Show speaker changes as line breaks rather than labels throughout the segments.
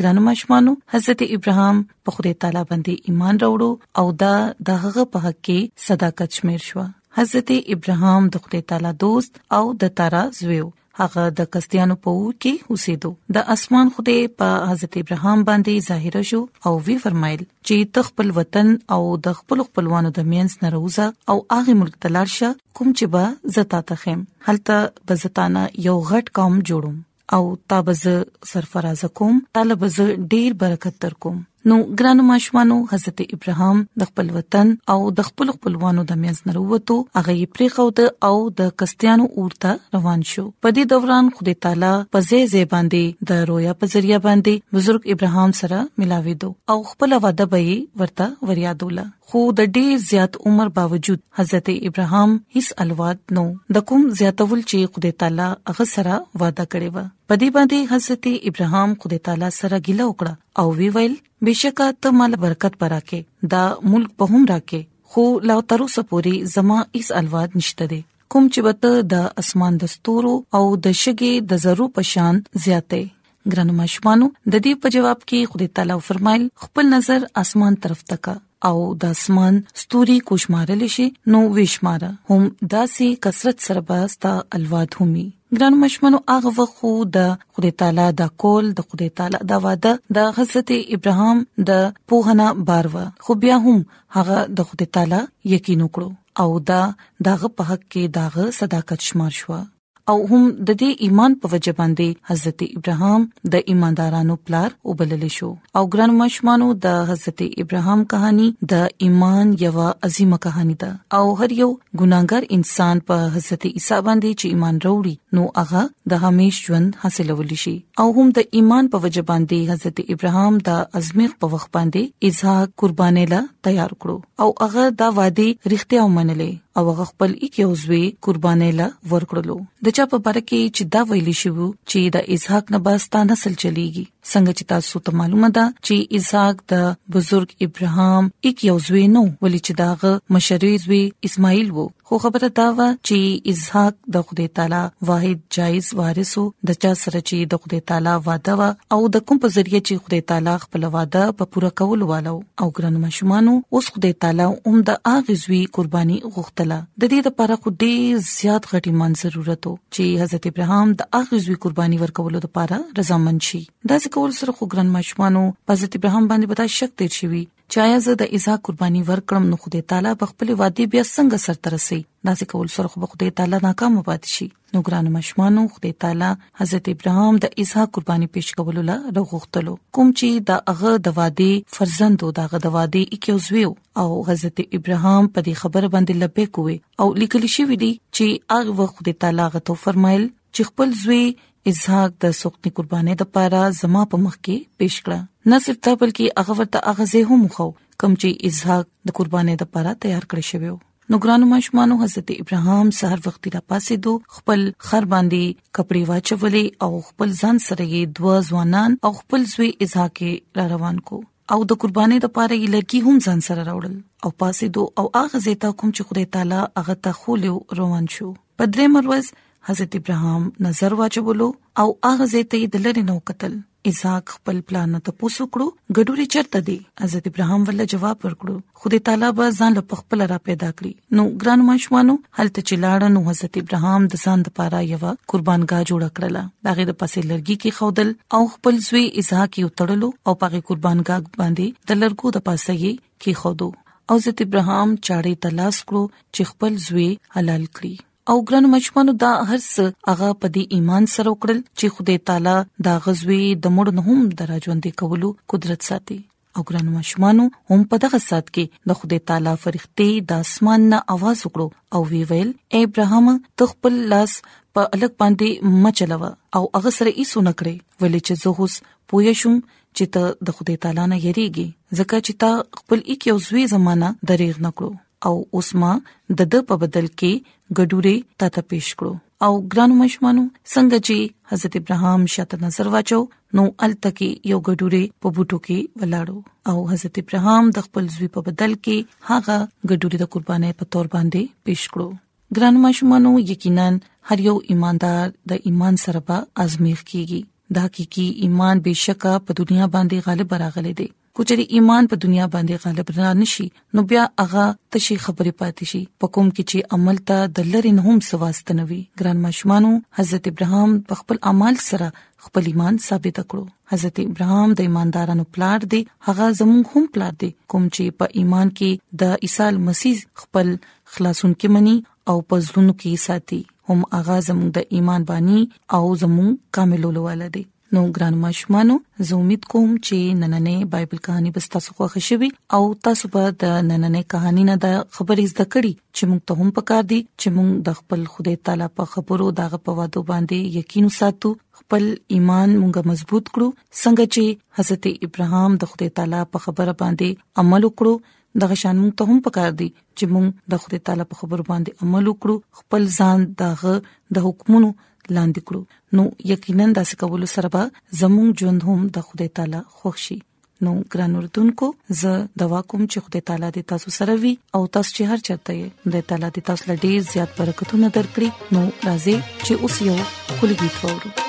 ګرانو ماشومانو حضرت ابراهام په خدای تعالی باندې ایمان راوړو او دا د هغه په حق کې صداقت شمیر شو حضرت ابراهام د خدای تعالی دوست او د تارا زویو هغه د کستیانو په اور کې اوسېدو د اسمان خدای په حضرت ابراهام باندې ظاهر شو او وی فرمایل چې ته خپل وطن او د خپل خپلوانو د مینس نه روزه او هغه ملک تلارشه کوم چې به زتا ته خیم هلته بزتانه یو غټ قوم جوړوم او تابز سرفراز کوم طالب ز ډیر برکت در کوم نو ګرانو ماشومانو حضرت ابراهام د خپل وطن او د خپل خپلوانو د مینځ نروتو هغه یې پرې خو د او د کستیانو اورته روان شو په دې دوران خدای تعالی په زی زی باندې د رویا په ذریعہ باندې بزرگ ابراهام سره ملاوي دو او خپل وعده به ورته وریادوله خو د ډیر زیات عمر باوجود حضرت ابراهام هیڅ الواد نو د کوم زیاتول چې خدای تعالی هغه سره وعده کړې و په دې باندې حضرت ابراهام خدای تعالی سره ګیله وکړه او وی ویل بشکا ته مال برکت پراکه دا ملک په هم راکه خو لا تر اوسه پوري زما هیڅ الواد نشته دی کوم چې به ته د اسمان د ستورو او د شګې د ذرو په شان زیاتې ګرانو ماشومانو د دې په جواب کې خدای تعالی فرمایل خپل نظر اسمان طرف تکا او د اسمان ستوري کوشمارل شي نو ویشمار هم داسي کثرت سره باستا الواد همي ګران مشمنو هغه وخو د خدای تعالی د کول د خدای تعالی د وعده د حضرت ابراهام د پوهنه باروا خو بیا هم هغه د خدای تعالی یقین وکړو او دا داغه په حق کې داغه صداقت شمار شو او هم د دې ایمان په وجه باندې حضرت ابراهام د ایماندارانو پلار وبلل شو او ګران مشمانو د حضرت ابراهام کہانی د ایمان یو عظیمه کہانی ده او هر یو ګناګار انسان په حضرت عیسی باندې چې ایمان وروړي نو هغه د همیش ژوند حاصلول شي او هم د ایمان په وجه باندې حضرت ابراهام د ازمیخ په وخت باندې اسحاق قربانې لا تیار کړو او هغه دا وادي رښتیا ومنلې او هغه خپل یک یو زوی قربانې لا ورکړلو د چا په باره کې چې دا ویلي شو چې د اسحاق نه باستا نسل چلیږي څنګه چې تاسو ته معلومه ده چې اسحاق د بزرګ ابراهام یک یو زوی نو ولې چې داغه مشري زوی اسماعیل وو خو خبره دا و چې اسحاق د خدای تعالی واحد جایز وارث وو د چا سره چې د خدای تعالی وعده و او د کوم په ذریعہ چې خدای تعالی خپل وعده په پوره کولو والو او ګران مشمانو اوس خدای تعالی هم د اغزوی قرباني غوښتله د دې لپاره خو ډیر زیات غټي مان ضرورت وو چې حضرت ابراهام د اغزوی قرباني ورکولو لپاره رضامند شي دا ځکه ول سره خو ګران مشمانو حضرت ابراهام باندې بتا شک تیر شوی چې آیا زه د ایزا قرباني ورکړم نو خدای تعالی په خپل وادي بیا څنګه سرته رسي داسې کول سره خو خدای تعالی ناکام پات شي نو ګران مشمانو خدای تعالی حضرت ابراهام د ایزا قرباني پیش کولو لا رغختلو کوم چې دا هغه د وادي فرزند او دغه د وادي اکیوزویو او حضرت ابراهام په دې خبره باندې لبه کوي او لیکل شوی دی چې هغه خدای تعالی غته فرمایل چې خپل زوی اسحاق د سختي قربانې د پاره زما په مخ کې پیش کړه نه صرف دا بلکې هغه ورته هغه زه هم خو کم چې اسحاق د قربانې د پاره تیار کړی شوی نو ګرانو ماشومانو حضرت ابراهام سحر وختي را پاسې دو خپل خر باندې کپڑے واچولې او خپل ځان سره یې دوا ځوانان او خپل زوی اسحاق را روان کو او د قربانې د پاره یې لرګي هم ځان سره راوړل او پاسې دو او هغه زیتا کوم چې خدای تعالی هغه ته خولیو روان شو په درې مروز حضرت ابراهام نظر واچولو او هغه زیته د لری نو قتل اسحاق خپل پلان ته پوسو کړو ګډوري چرته دی حضرت ابراهام ول جواب ورکړو خدای تعالی به ځان له خپل را پیدا کړی نو ګران ماشومانو هلته چې لاړ نو حضرت ابراهام د ځان لپاره یو قربانګاه جوړ کړل دا غي د پسې لرګي کې خودل او خپل زوی اسحاق یې وتړلو او پاګه قربانګاه باندې د لرګو د پاسه یې کې خودو او حضرت ابراهام چاړې تلاش کړو چې خپل زوی حلال کړي او ګران مشمانو دا هرڅ هغه په دې ایمان سره وکړل چې خدای تعالی دا غزوی د مړ نه هم دراجوندې کولو قدرت ساتي او ګران ماشومانو هم په دغه سات کې د خدای تعالی فرښتې د اسمان نه आवाज وکړو او وی ویل اے ابراهام ته خپل لاس په الګ باندې مچلو او هغه سره یې سونه کړې ولې چې زه اوس پوه شوم چې ته د خدای تعالی نه یریږي ځکه چې تا خپل یک یو زوی زمانہ درېغ نکړو او اوس ما د د په بدل کې ګډوره تا ته پیش کړو او ګرانو مشمانو څنګه چې حضرت ابراهام شاته نظر واچو نو التکی یو ګډوره په بوټو کې ولاړو او حضرت ابراهام د خپل زوی په بدل کې هغه ګډوره د قربانې په تور باندې پیش کړو ګرانو مشمانو یقینا هر یو ایماندار د ایمان سره به آزمیخ کیږي دا حقيقي ایمان بشکا په دنیا باندې غالب راغلي دي کچري ایمان په دنیا باندې غالب را نشي نو بیا هغه تشي خبرې پاتې شي په کوم کې چې عمل ته د لری نه هم سواست نه وي ګران ماشومانو حضرت ابراهام په خپل اعمال سره خپل ایمان ثابت کړو حضرت ابراهام د ایماندارانو پلار دی هغه زموږ هم پلار دی کوم چې په ایمان کې د عیسی مسیح خپل خلاصون کې مني او پزلونو کې ساتي هم اغا زموږ د ایمان بانی او زموږ کاملولواله دی نو ګران ماشومانو زه امید کوم چې نننې بایبل کہانی به تاسو خوښ شي او تاسو به د نننې کہانی نه د خبرې زده کړې چې موږ ته هم پکار دي چې موږ د خپل خدای تعالی په خبرو دغه په وادو باندې یقین وساتو خپل ایمان موږ مضبوط کړو څنګه چې حضرت ابراهام د خدای تعالی په خبره باندې عمل وکړو دغه شان موږ ته هم پکار دي چې موږ د خدای تعالی په خبرو باندې عمل وکړو خپل ځان دغه د حکمونو لاندې کړو نو یقینا داسې کول سره به زموږ ژوند هم د خدای تعالی خوښ شي نو ګران اردوونکو زه دوا کوم چې خدای تعالی دې تاسو سره وي او تاسو چې هر چاته یې خدای تعالی دې تاسو لپاره ډیر زیات برکتونه درکړي نو راځي چې اوس یو کلی دی تورو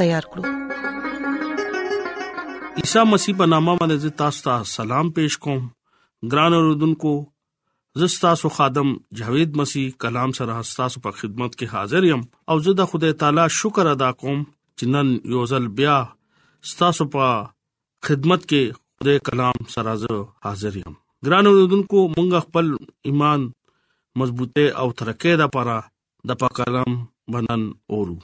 تیار کړو
عیسی مسیح په نامه باندې تاسو ته سلام پېښ کوم ګران اوردونکو زستا سو خادم جاوید مسیح کلام سره تاسو په خدمت کې حاضر یم او زه د خدای تعالی شکر ادا کوم چې نن یو ځل بیا تاسو په خدمت کې خدای کلام سره زه حاضر یم ګران اوردونکو مونږ خپل ایمان مضبوطه او ترقه ده لپاره د پاک کلام به نن اورو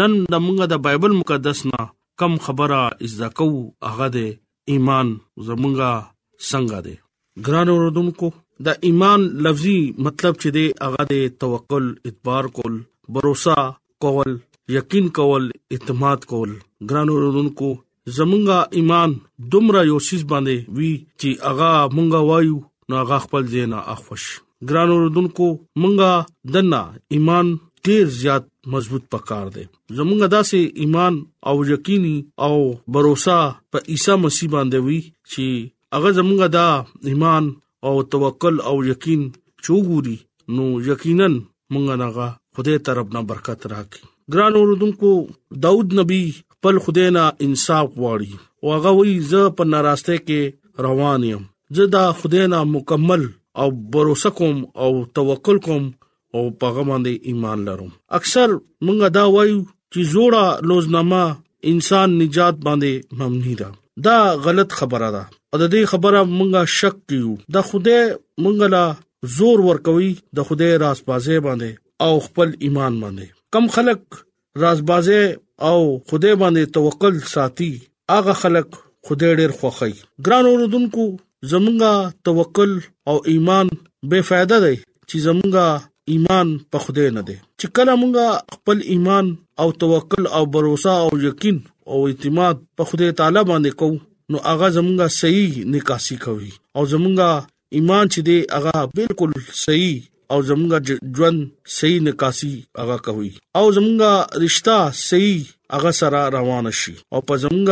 نن د موږ د بایبل مقدس نه کم خبره زده کوو هغه د ایمان زمونږ څنګه دی ګران اوردونکو د ایمان لفظي مطلب چې دی هغه د توکل اعتبار کول باور کول یقین کول اعتماد کول ګران اوردونکو زمونږه ایمان دومره یو سیس باندې وی چې هغه مونږه وایو نو هغه خپل زینا اخوش ګران اوردونکو مونږه دنا ایمان ډیر زیات مضبوط پکار دی زمونږه داسې ایمان او یقیني او باور په عیسی مسیح باندې وی چې هغه زمونږ دا ایمان او توکل او یقین چوغوري نو یقینا مونږ ناغه خدای طرف نه برکت راکړي ګران اوردونکو داوود نبی خپل خدای نه انصاف واړي او هغه وی زه په ناراسته کې روان یم زه دا خدای نه مکمل او باور کوم او توکل کوم او په هغه باندې ایمان لرم اکثر مونږ دا وایو چې جوړه لوزنامه انسان نجات باندې مبني ده دا غلط خبره ده او د دې خبره مونږه شک کیو د خوده مونږه لا زور ورکوي د خوده راز پازې باندې او خپل ایمان باندې کم خلک رازبازه او خدای باندې توکل ساتي هغه خلک خدای ډیر خوخی ګران اوردونکو زمونږه توکل او ایمان بے فائدہ دی چې زمونږه ایمان په خدای نه دی چې کله مونږه خپل ایمان او توکل او باور او یقین او اعتماد په خدای تعالی باندې کوو نو هغه زمونږه صحیح نکاسي کوي او زمونږه ایمان چې دی هغه بالکل صحیح او زمونږ ژوند صحیح نکاسي هغه کوي او زمونږ رشتہ صحیح هغه سره روان شي او په زمونږ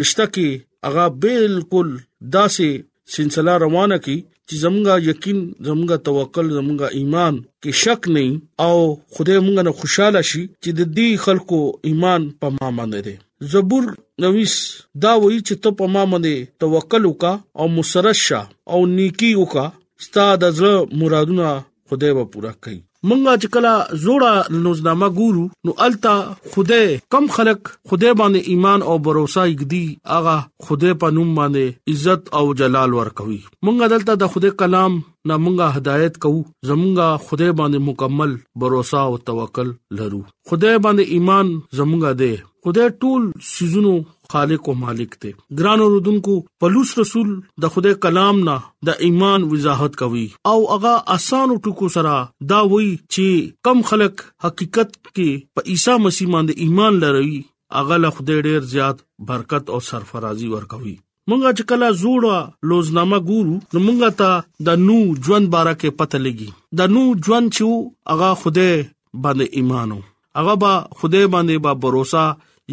رشتہ کې هغه بالکل داسې سلسله روانه کی چې زمونږ یقین زمونږ توکل زمونږ ایمان کې شک نه او خدای مونږ نه خوشاله شي چې د دې خلکو ایمان په ما باندې زبور نویس دا وایي چې ته په ما باندې توکل وکا او مسرت شه او نیکی وکا ستا د زړه مرادونه خدای به پوره کړي منګه چې کله زوړه نوزنامه ګورو نو التا خدای کم خلق خدای باندې ایمان او باور یګدي اغه خدای په نوم باندې عزت او جلال ورکوي منګه دلته د خدای کلام نه مونږه هدایت کوو زمونږه خدای باندې مکمل باور او توکل لرو خدای باندې ایمان زمونږه دی خدای ټول سيزونو خالق او مالک دی ګران اوردونکو پلوص رسول د خدای کلام نه د ایمان وضاحت کوي او هغه اسانو ټکو سره دا وایي چې کم خلک حقیقت کې په عیسی مسیح باندې ایمان لري هغه له خدای ډیر زیات برکت او سرفرازي ورکوي مونږه چې کله زوړه لوزنامه ګورو نو مونږه ته د نو ژوند باره کې پته لګي د نو ژوند چې هغه خوده باندې ایمانو هغه با خوده باندې با باور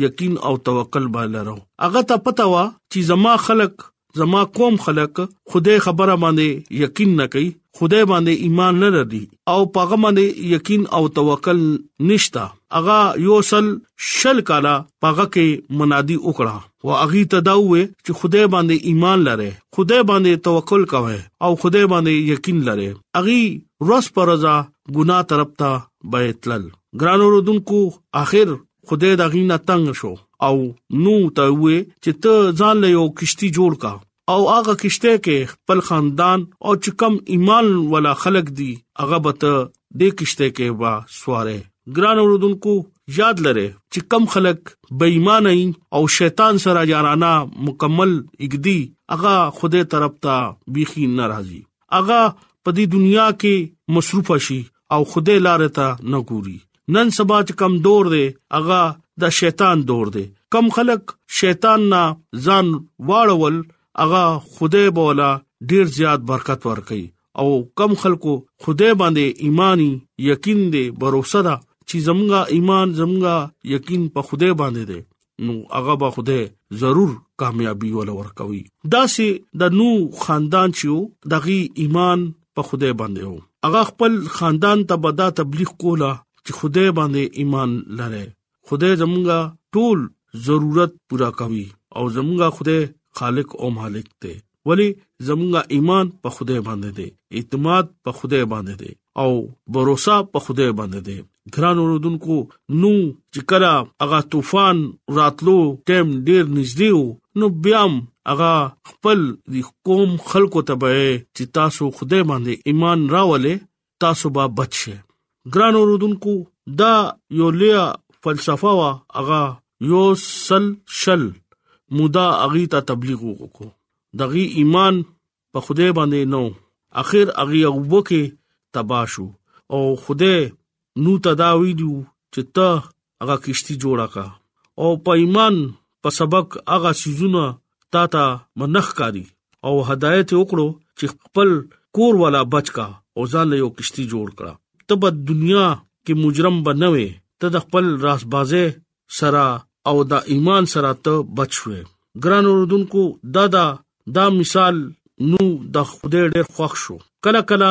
یقین او توکل باندې لرو هغه ته پته وا چې زما خلک زما قوم خلک خوده خبره باندې یقین نه کوي خدای باندې ایمان نه لري او پاغه باندې یقین او توکل نشتا اغا یو سل شل کالا پاغه کې منادي وکړه او اغي تداوې چې خدای باندې ایمان لره خدای باندې توکل کوي او خدای باندې یقین لره اغي روس پرزا ګنا طرف ته بیتل ګرانو رودونکو اخر خدای دا غینا تنگ شو او نو ته وې چې ته ځان له یو کشتي جوړ کا او هغه کشته کې خپل خاندان او چې کم ایمان ولا خلق دي هغه به ته دې کشته کې وا سواره ګران اوردونکو یاد لره چې کم خلک بې ایمان او شیطان سره یارانه مکمل اګدي هغه خوده طرف ته بيخي ناراضي هغه په دې دنیا کې مصروف شي او خدای لار ته نه ګوري نن سبا چې کم دور دی هغه د شیطان دور دی کم خلک شیطان نه ځان واړول هغه خدای بولا ډیر زیات برکت ورکړي او کم خلکو خدای باندې ایمانی یقین دی باور ده چې زمونږه ایمان زمونږه یقین په خدای باندې دی نو هغه به خوده ضرور کامیابی ول ورکوي دا سه د نو خاندان چې دغه ایمان په خوده باندې وو هغه خپل خاندان ته به دا تبلیغ کوله چې خوده باندې ایمان لره خوده زمونږه ټول ضرورت پورا کوي او زمونږه خوده خالق او مالک دی ولی زمونږه ایمان په خدای باندې دی اعتماد په خدای باندې دی او باور په خدای باندې دی ګران اوردونکو نو چې کله هغه طوفان راتلو ټیم ډیر نږدې وو نو بیا هغه خپل د قوم خلکو ته به چې تاسو خدای باندې ایمان راولې تاسو به بچ شئ ګران اوردونکو دا یو لیا فلسفه وا هغه یو سل شل مودا اغي ته تبلیغ وکړو دغه ایمان په خوده باندې نو اخر اغي او بوکه تباشو او خوده نو تداوی دیو چې ته هغه کشتی جوړه کا او په ایمان په سبق هغه سيزونه تا ته منخ کاری او هدایت وکړو چې خپل کور والا بچ کا او ځان له یو کشتی جوړ کړه ته په دنیا کې مجرم بنوي ته د خپل راس بازه سره او د ایمان سره ته بچوي ګران اوردونکو دا دا دا مثال نو د خدای ډېر خوښ شو کله کله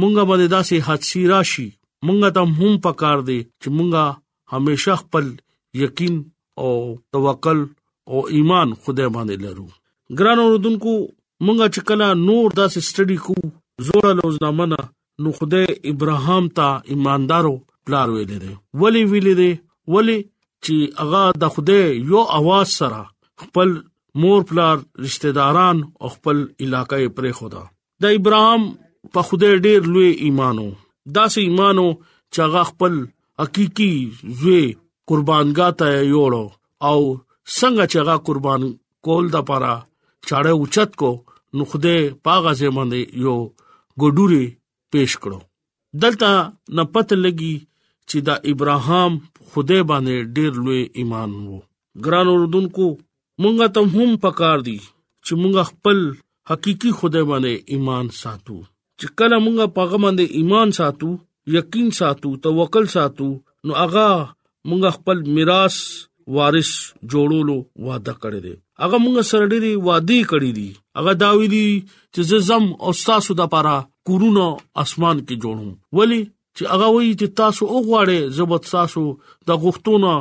مونږه باندې داسې حادثي راشي مونږه ته هم پکار دي چې مونږه همیشه خپل یقین او توکل او ایمان خدای باندې لرو ګران اوردونکو مونږه چې کله نور داسې سټډي کو زوړ لوزنامه نه نو خدای ابراهام ته ایماندارو پلار ویل دي ولی ویل دي ولی چې هغه د خدای یو आवाज سره خپل مور پلار رشتہ داران او خپل علاقې پرې خدا د ابراهام په خدای ډیر لوی ایمانو داسې ایمانو چې هغه خپل حقيقي زوی قربانګاه ته یوړو او څنګه چې هغه قربان کول د پاره چاړه اوچت کو نو خوده پاغه زمند یو ګډوري پیش کړو دلته نه پته لګي چې دا ابراهام خوده باندې ډیر لوی ایمان وو ګران اوردونکو مونږه ته هم پکار دي چې مونږ خپل حقيقي خدای باندې ایمان ساتو چې کله موږ په هغه باندې ایمان ساتو یقین ساتو توکل ساتو نو هغه موږ خپل میراث وارث جوړولو وعده کړی دی هغه موږ سره ډېری وعده کړی دی هغه دا ویلي چې زم او تاسو د پاره کورونه اسمان کې جوړوم ولی چې هغه وایي چې تاسو وګواړئ زه به تاسو د غوښتونو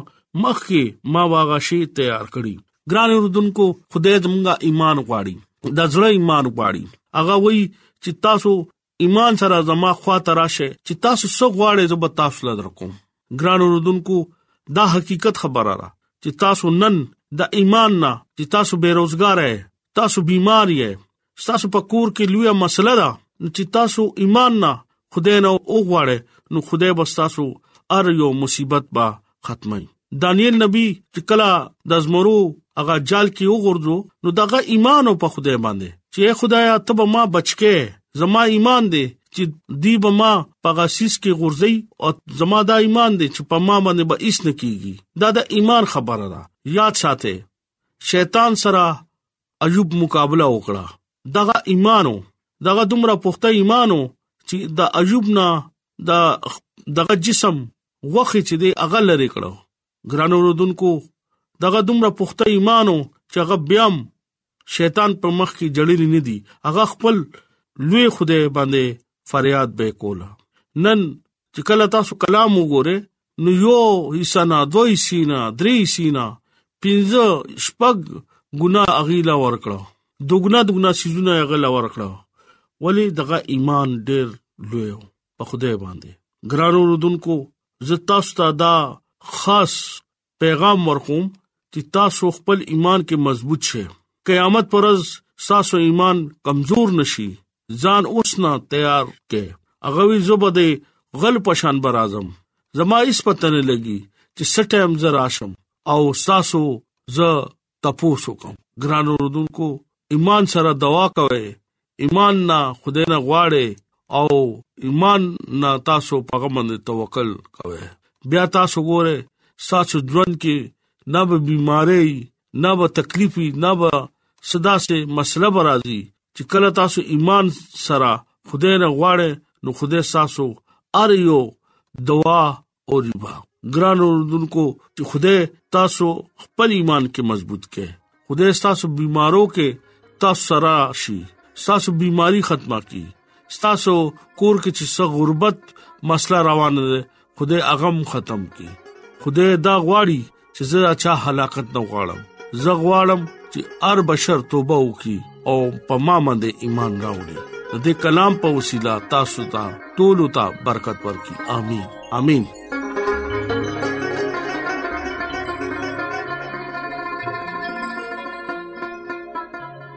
مخکې ما واغه شی تیار کړی ګران اردوونکو خدای زمونږه ایمان غواړي د زړه ایمان غواړي هغه وایي چې تاسو ایمان سره زما خوا ته راشه چې تاسو څو غواړئ زه به تاسو لدر کوم ګران اردوونکو دا حقیقت خبره را چې تاسو نن د ایمان نه چې تاسو بیروزګار یې تاسو بیمار یې تاسو په کور کې لویه مسله ده چې تاسو ایمان نه خدای نه اوغواړي نو خدای به تاسو ار یو مصیبت با ختمي دانیل نبی چې کلا د زمرو هغه جال کې وګورځو نو دغه ایمان او په خدای باندې چې خدایا ته به ما بچکه زما ایمان دی چې دی به ما په غسیس کې غورځي او زما دا ایمان دی چې په ما باندې به هیڅ نه کیږي دا د ایمان خبره ده یاد ساته شیطان سره ایوب مقابله وکړه دغه ایمانو دغه دومره پخته ایمانو چې د ایوب نه د دغه جسم وخی چې دی اغل لري کړو ګرانو رودونکو دغه دومره پخته ایمانو چې هغه بیام شیطان په مخ کې جړلې نه دي هغه خپل لوی خوده باندې فریاد به کوله نن چې کله تاسو کلام وګوره نو یو حصہ نه دوه حصې نه درې حصې نه پنځه شپږ ګنا اغیلا ورکړه دوګنا دوګنا سيزونه اغیلا ورکړه ولی دغه ایمان ډیر لوی په خدای باندې ګرانو رودونکو زه تاسو ته دا خاص پیغام ورکوم
چې تاسو خپل ایمان کې مضبوط شئ قیامت پرز تاسو ایمان کمزور نشي ځان اوس نه تیار کې هغه وی زوبه دی غل پشان بر اعظم زما اس پته نه لګي چې سټم زر آشم او تاسو ز تپوسو کوم ګران رودونکو ایمان سره دوا کوي ایمان نه خدای نه غواړي او ایمان نه تاسو په غمند توکل کوي بیا تاسو ګوره تاسو ژوند کې نه به بيماري نه به تکلیف نه به صدا سه مسله برازي چې کله تاسو ایمان سره خدای نه غواړي نو خدای تاسو ار یو دوا او ریبا ګران اوردونکو چې خدای تاسو خپل ایمان کې مضبوط کړي خدای تاسو بیمارو کې تاسو سره شي تاسو بیماری ختمه کړي تاسو کور کې چې څه غربت مسله روانه ده خدای هغه ختم کړي خدای دا غواړي چې زه اچا هلاکت نه غواړم زه غواړم چې هر بشر توبه وکړي او په ما باندې ایمان راوړي د دې کلام په وسیله تاسو ته ټول ته برکت ورکړي امين امين